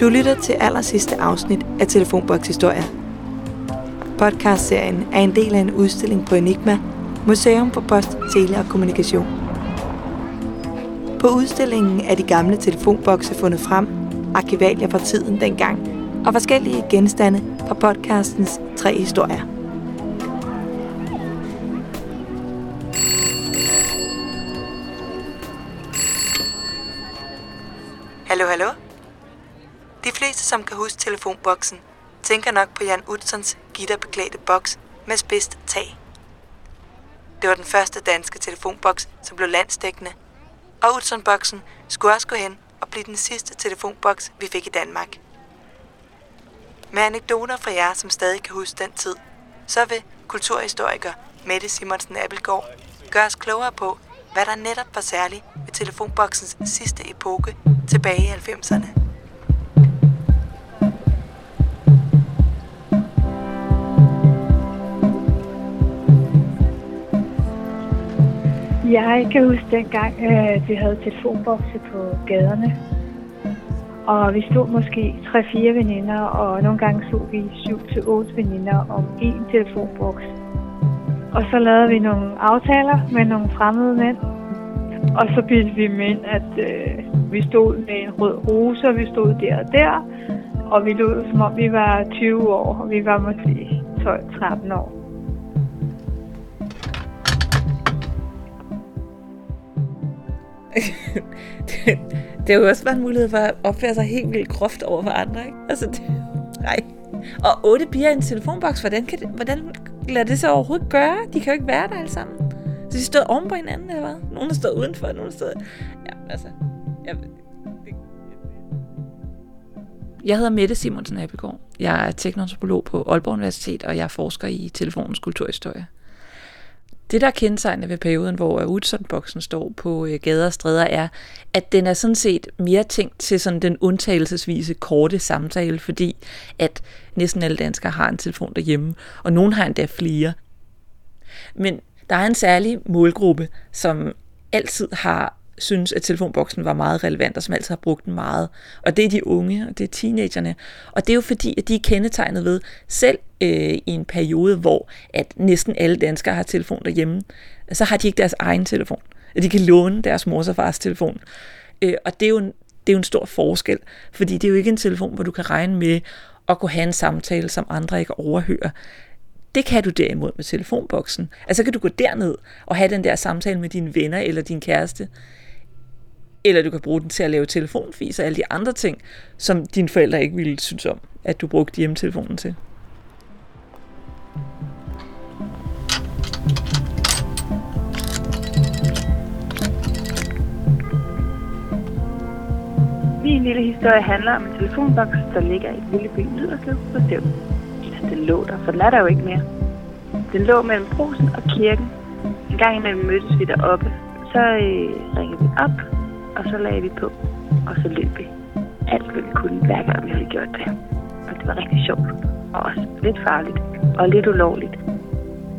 Du lytter til allersidste afsnit af Telefonboks Historier. Podcastserien er en del af en udstilling på Enigma, Museum for Post, Tele og Kommunikation. På udstillingen er de gamle telefonbokse fundet frem, arkivalier fra tiden dengang og forskellige genstande fra podcastens tre historier. Hallo, hallo? De fleste, som kan huske telefonboksen, tænker nok på Jan Utzons gitterbeklædte boks med spidst tag. Det var den første danske telefonboks, som blev landsdækkende, og Utzon-boksen skulle også gå hen og blive den sidste telefonboks, vi fik i Danmark. Med anekdoter fra jer, som stadig kan huske den tid, så vil kulturhistoriker Mette Simonsen Appelgaard gøre os klogere på, hvad der netop var særligt ved telefonboksens sidste epoke tilbage i 90'erne. Jeg kan huske dengang, at øh, vi havde telefonbokse på gaderne. Og vi stod måske 3-4 veninder, og nogle gange så vi 7-8 veninder om én telefonboks. Og så lavede vi nogle aftaler med nogle fremmede mænd. Og så bildte vi dem ind, at øh, vi stod med en rød rose, og vi stod der og der. Og vi lød som om vi var 20 år, og vi var måske 12-13 år. Det, det har jo også været en mulighed for at opføre sig helt vildt groft over for andre, ikke? Altså, det, nej. Og otte bier i en telefonboks, hvordan, kan det, hvordan lader det så overhovedet gøre? De kan jo ikke være der alle sammen. Så de stod oven på hinanden, eller hvad? Nogle står udenfor, nogle står... Ja, altså... Jeg, jeg hedder Mette Simonsen Abelgaard. Jeg er teknoantropolog på Aalborg Universitet, og jeg forsker i telefonens kulturhistorie. Det, der er kendetegnende ved perioden, hvor Utzon-boksen står på øh, gader og stræder, er, at den er sådan set mere tænkt til sådan den undtagelsesvise korte samtale, fordi at næsten alle danskere har en telefon derhjemme, og nogen har endda flere. Men der er en særlig målgruppe, som altid har synes, at telefonboksen var meget relevant, og som altid har brugt den meget. Og det er de unge, og det er teenagerne. Og det er jo fordi, at de er kendetegnet ved, selv øh, i en periode, hvor at næsten alle danskere har telefon derhjemme, så har de ikke deres egen telefon. De kan låne deres mors og fars telefon. Øh, og det er, jo en, det er jo en stor forskel, fordi det er jo ikke en telefon, hvor du kan regne med at kunne have en samtale, som andre ikke overhører. Det kan du derimod med telefonboksen. Altså kan du gå derned og have den der samtale med dine venner eller din kæreste, eller du kan bruge den til at lave telefonfis og alle de andre ting, som dine forældre ikke ville synes om, at du brugte hjemmetelefonen til. Min lille historie handler om en telefonboks, der ligger i et lille by Yderslev på Stævn. Altså, den lå der, for den er der jo ikke mere. Den lå mellem brosen og kirken. En gang imellem mødtes vi deroppe. Så øh, ringede vi op og så lagde vi på, og så løb vi. Alt, hvad vi kunne, hver gang vi havde gjort det. Og det var rigtig sjovt, og også lidt farligt, og lidt ulovligt.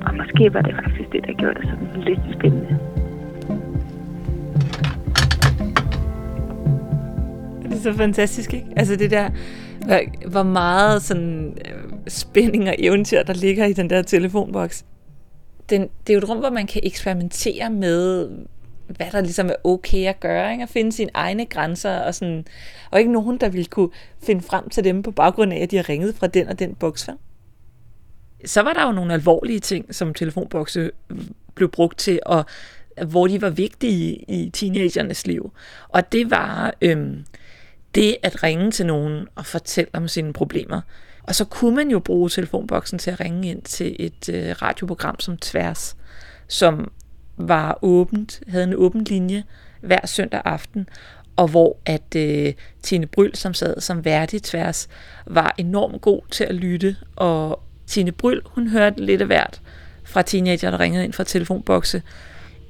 Og måske var det faktisk det, der gjorde det sådan lidt spændende. Det er så fantastisk, ikke? Altså det der, hvor meget sådan øh, spænding og eventyr, der ligger i den der telefonboks. Den, det er jo et rum, hvor man kan eksperimentere med, hvad der ligesom er okay at gøre, ikke? at finde sine egne grænser, og, sådan, og ikke nogen, der ville kunne finde frem til dem på baggrund af, at de har ringet fra den og den boks. Så var der jo nogle alvorlige ting, som telefonbokse blev brugt til, og hvor de var vigtige i teenagernes liv. Og det var øhm, det at ringe til nogen og fortælle om sine problemer. Og så kunne man jo bruge telefonboksen til at ringe ind til et øh, radioprogram som Tværs, som var åbent, havde en åben linje hver søndag aften, og hvor at øh, Tine Bryl, som sad som værdig tværs, var enormt god til at lytte, og Tine Bryl, hun hørte lidt af hvert fra teenager, der ringede ind fra telefonbokse.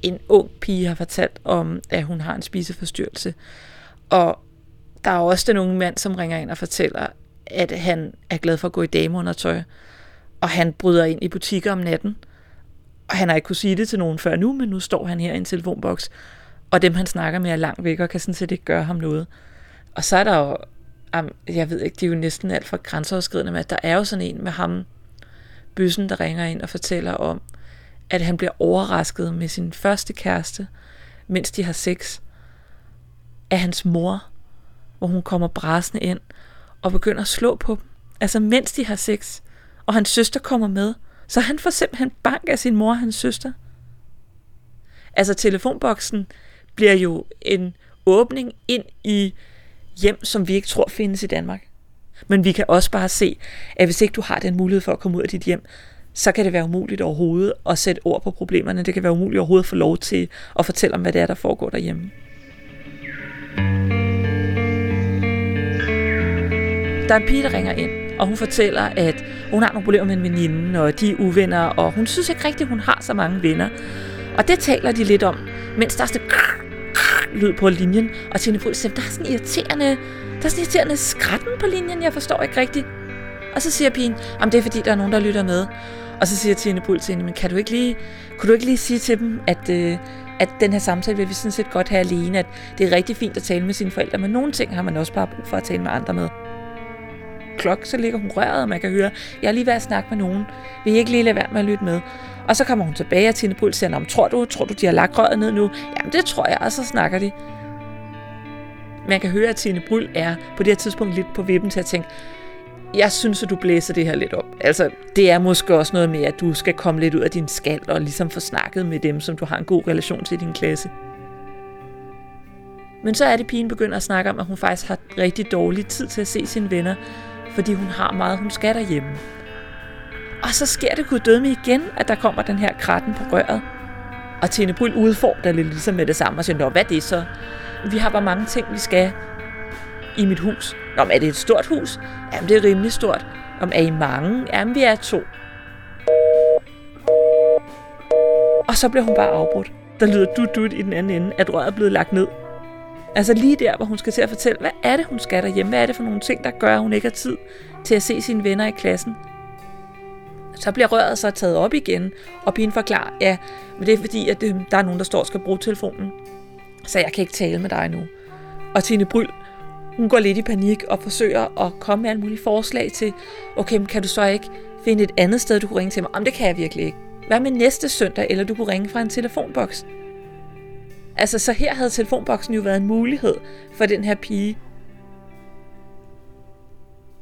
En ung pige har fortalt om, at hun har en spiseforstyrrelse. Og der er også den unge mand, som ringer ind og fortæller, at han er glad for at gå i dameundertøj, og han bryder ind i butikker om natten, og han har ikke kunne sige det til nogen før nu, men nu står han her i en telefonboks, og dem han snakker med er langt væk og kan sådan set ikke gøre ham noget. Og så er der jo jeg ved ikke, det er jo næsten alt for grænseoverskridende, men der er jo sådan en med ham, bøssen, der ringer ind og fortæller om, at han bliver overrasket med sin første kæreste, mens de har sex, af hans mor, hvor hun kommer brasende ind og begynder at slå på dem. Altså mens de har sex, og hans søster kommer med, så han får simpelthen bank af sin mor og hans søster. Altså telefonboksen bliver jo en åbning ind i hjem, som vi ikke tror findes i Danmark. Men vi kan også bare se, at hvis ikke du har den mulighed for at komme ud af dit hjem, så kan det være umuligt overhovedet at sætte ord på problemerne. Det kan være umuligt overhovedet at få lov til at fortælle om, hvad det er, der foregår derhjemme. Der er en pige, der ringer ind, og hun fortæller, at hun har nogle problemer med en veninde, og de er uvenner, og hun synes ikke rigtigt, hun har så mange venner. Og det taler de lidt om, mens der er sådan lyd på linjen, og Tine Puls siger, der er sådan irriterende, der er sådan irriterende skratten på linjen, jeg forstår ikke rigtigt. Og så siger pigen, om det er fordi, der er nogen, der lytter med. Og så siger Tine Puls til hende, men kan du ikke lige, kunne du ikke lige sige til dem, at, øh, at den her samtale vil vi sådan set godt have alene, at det er rigtig fint at tale med sine forældre, men nogle ting har man også bare brug for at tale med andre med. Klok, så ligger hun røret, og man kan høre, jeg er lige ved at snakke med nogen. Vil I ikke lige lade være med at lytte med? Og så kommer hun tilbage, og Tine Puls siger, tror du, tror du, de har lagt røret ned nu? Jamen, det tror jeg, og så snakker de. Man kan høre, at Tine Bryl er på det her tidspunkt lidt på vippen til at tænke, jeg synes, at du blæser det her lidt op. Altså, det er måske også noget med, at du skal komme lidt ud af din skal og ligesom få snakket med dem, som du har en god relation til i din klasse. Men så er det, pigen begynder at snakke om, at hun faktisk har rigtig dårlig tid til at se sine venner, fordi hun har meget, hun skal derhjemme. Og så sker det gud døde igen, at der kommer den her kratten på røret. Og Tine Bryl udfordrer lidt ligesom med det samme og siger, Nå, hvad er det så? Vi har bare mange ting, vi skal i mit hus. Nå, men er det et stort hus? Jamen, det er rimelig stort. Om er I mange? Jamen, vi er to. Og så bliver hun bare afbrudt. Der lyder du du i den anden ende, at røret er blevet lagt ned. Altså lige der, hvor hun skal til at fortælle, hvad er det, hun skal derhjemme? Hvad er det for nogle ting, der gør, at hun ikke har tid til at se sine venner i klassen? Så bliver røret så taget op igen, og pigen forklarer, ja, men det er fordi, at øhm, der er nogen, der står og skal bruge telefonen. Så jeg kan ikke tale med dig nu. Og Tine Bryl, hun går lidt i panik og forsøger at komme med alle mulige forslag til, okay, men kan du så ikke finde et andet sted, du kunne ringe til mig? Om det kan jeg virkelig ikke. Hvad med næste søndag, eller du kunne ringe fra en telefonboks? Altså, så her havde telefonboksen jo været en mulighed for den her pige.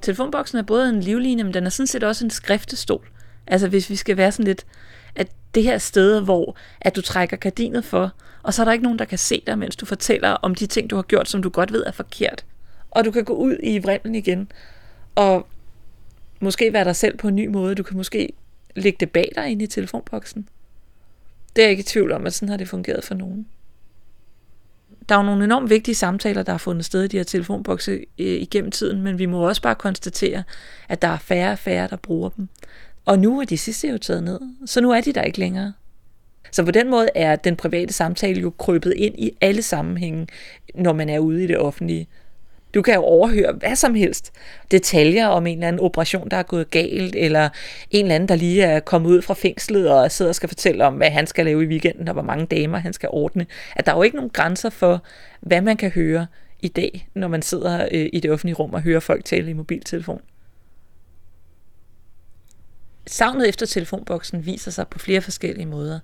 Telefonboksen er både en livline, men den er sådan set også en skriftestol. Altså, hvis vi skal være sådan lidt, at det her sted, hvor at du trækker gardinet for, og så er der ikke nogen, der kan se dig, mens du fortæller om de ting, du har gjort, som du godt ved er forkert. Og du kan gå ud i vrimlen igen, og måske være dig selv på en ny måde. Du kan måske lægge det bag dig ind i telefonboksen. Det er jeg ikke i tvivl om, at sådan har det fungeret for nogen. Der er jo nogle enormt vigtige samtaler, der har fundet sted i de her telefonbokse øh, igennem tiden, men vi må også bare konstatere, at der er færre og færre, der bruger dem. Og nu er de sidste jo taget ned, så nu er de der ikke længere. Så på den måde er den private samtale jo krøbet ind i alle sammenhænge, når man er ude i det offentlige. Du kan jo overhøre hvad som helst. Detaljer om en eller anden operation, der er gået galt, eller en eller anden, der lige er kommet ud fra fængslet og sidder og skal fortælle om, hvad han skal lave i weekenden, og hvor mange damer han skal ordne. At der er jo ikke nogen grænser for, hvad man kan høre i dag, når man sidder øh, i det offentlige rum og hører folk tale i mobiltelefon. Savnet efter telefonboksen viser sig på flere forskellige måder.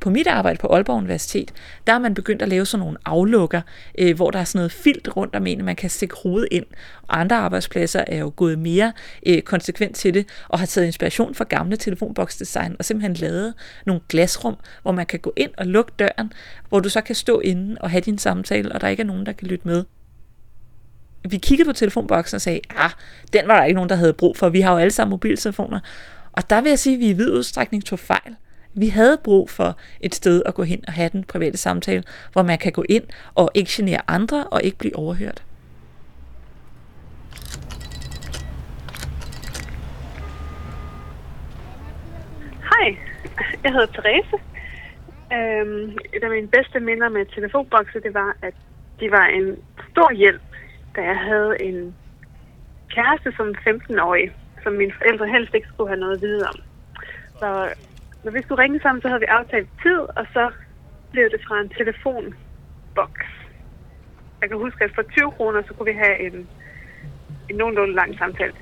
På mit arbejde på Aalborg Universitet, der er man begyndt at lave sådan nogle aflukker, øh, hvor der er sådan noget filt rundt om en, man kan stikke hovedet ind. Og andre arbejdspladser er jo gået mere øh, konsekvent til det, og har taget inspiration fra gamle telefonboksdesign, og simpelthen lavet nogle glasrum, hvor man kan gå ind og lukke døren, hvor du så kan stå inde og have din samtale, og der ikke er nogen, der kan lytte med vi kiggede på telefonboksen og sagde, ah, den var der ikke nogen, der havde brug for. Vi har jo alle sammen mobiltelefoner. Og der vil jeg sige, at vi i vid udstrækning tog fejl. Vi havde brug for et sted at gå hen og have den private samtale, hvor man kan gå ind og ikke genere andre og ikke blive overhørt. Hej, jeg hedder Therese. Øhm, et af mine bedste minder med telefonbokse, det var, at de var en stor hjælp, da jeg havde en kæreste som 15-årig, som mine forældre helst ikke skulle have noget at vide om. Så når vi skulle ringe sammen, så havde vi aftalt tid, og så blev det fra en telefonboks. Jeg kan huske, at for 20 kroner, så kunne vi have en en nogenlunde lang samtale.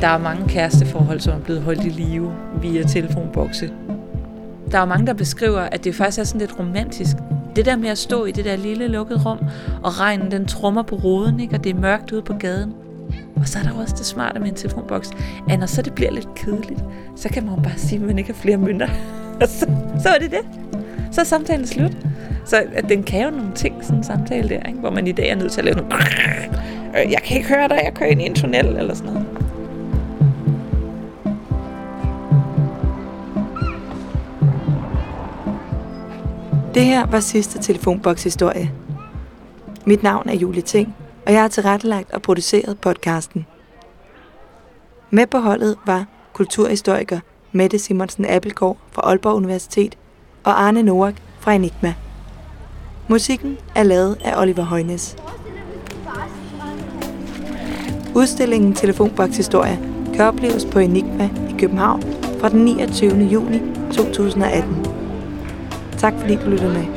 Der er mange kæresteforhold, som er blevet holdt i live via telefonbokse. Der er mange, der beskriver, at det faktisk er sådan lidt romantisk. Det der med at stå i det der lille lukkede rum, og regnen den trummer på roden, ikke? og det er mørkt ude på gaden. Og så er der også det smarte med en telefonboks, at når så det bliver lidt kedeligt, så kan man bare sige, at man ikke har flere mønter. Og så, så er det det. Så er samtalen slut. Så at den kan jo nogle ting, sådan en samtale der, ikke? hvor man i dag er nødt til at lave sådan, øh, jeg kan ikke høre dig, jeg kører ind i en tunnel, eller sådan noget. Det her var sidste telefonbokshistorie. Mit navn er Julie Ting, og jeg har tilrettelagt og produceret podcasten. Med på holdet var kulturhistoriker Mette Simonsen Appelgaard fra Aalborg Universitet og Arne Noak fra Enigma. Musikken er lavet af Oliver Højnes. Udstillingen Telefonbokshistorie kan opleves på Enigma i København fra den 29. juni 2018. Tak fordi du lyttede med.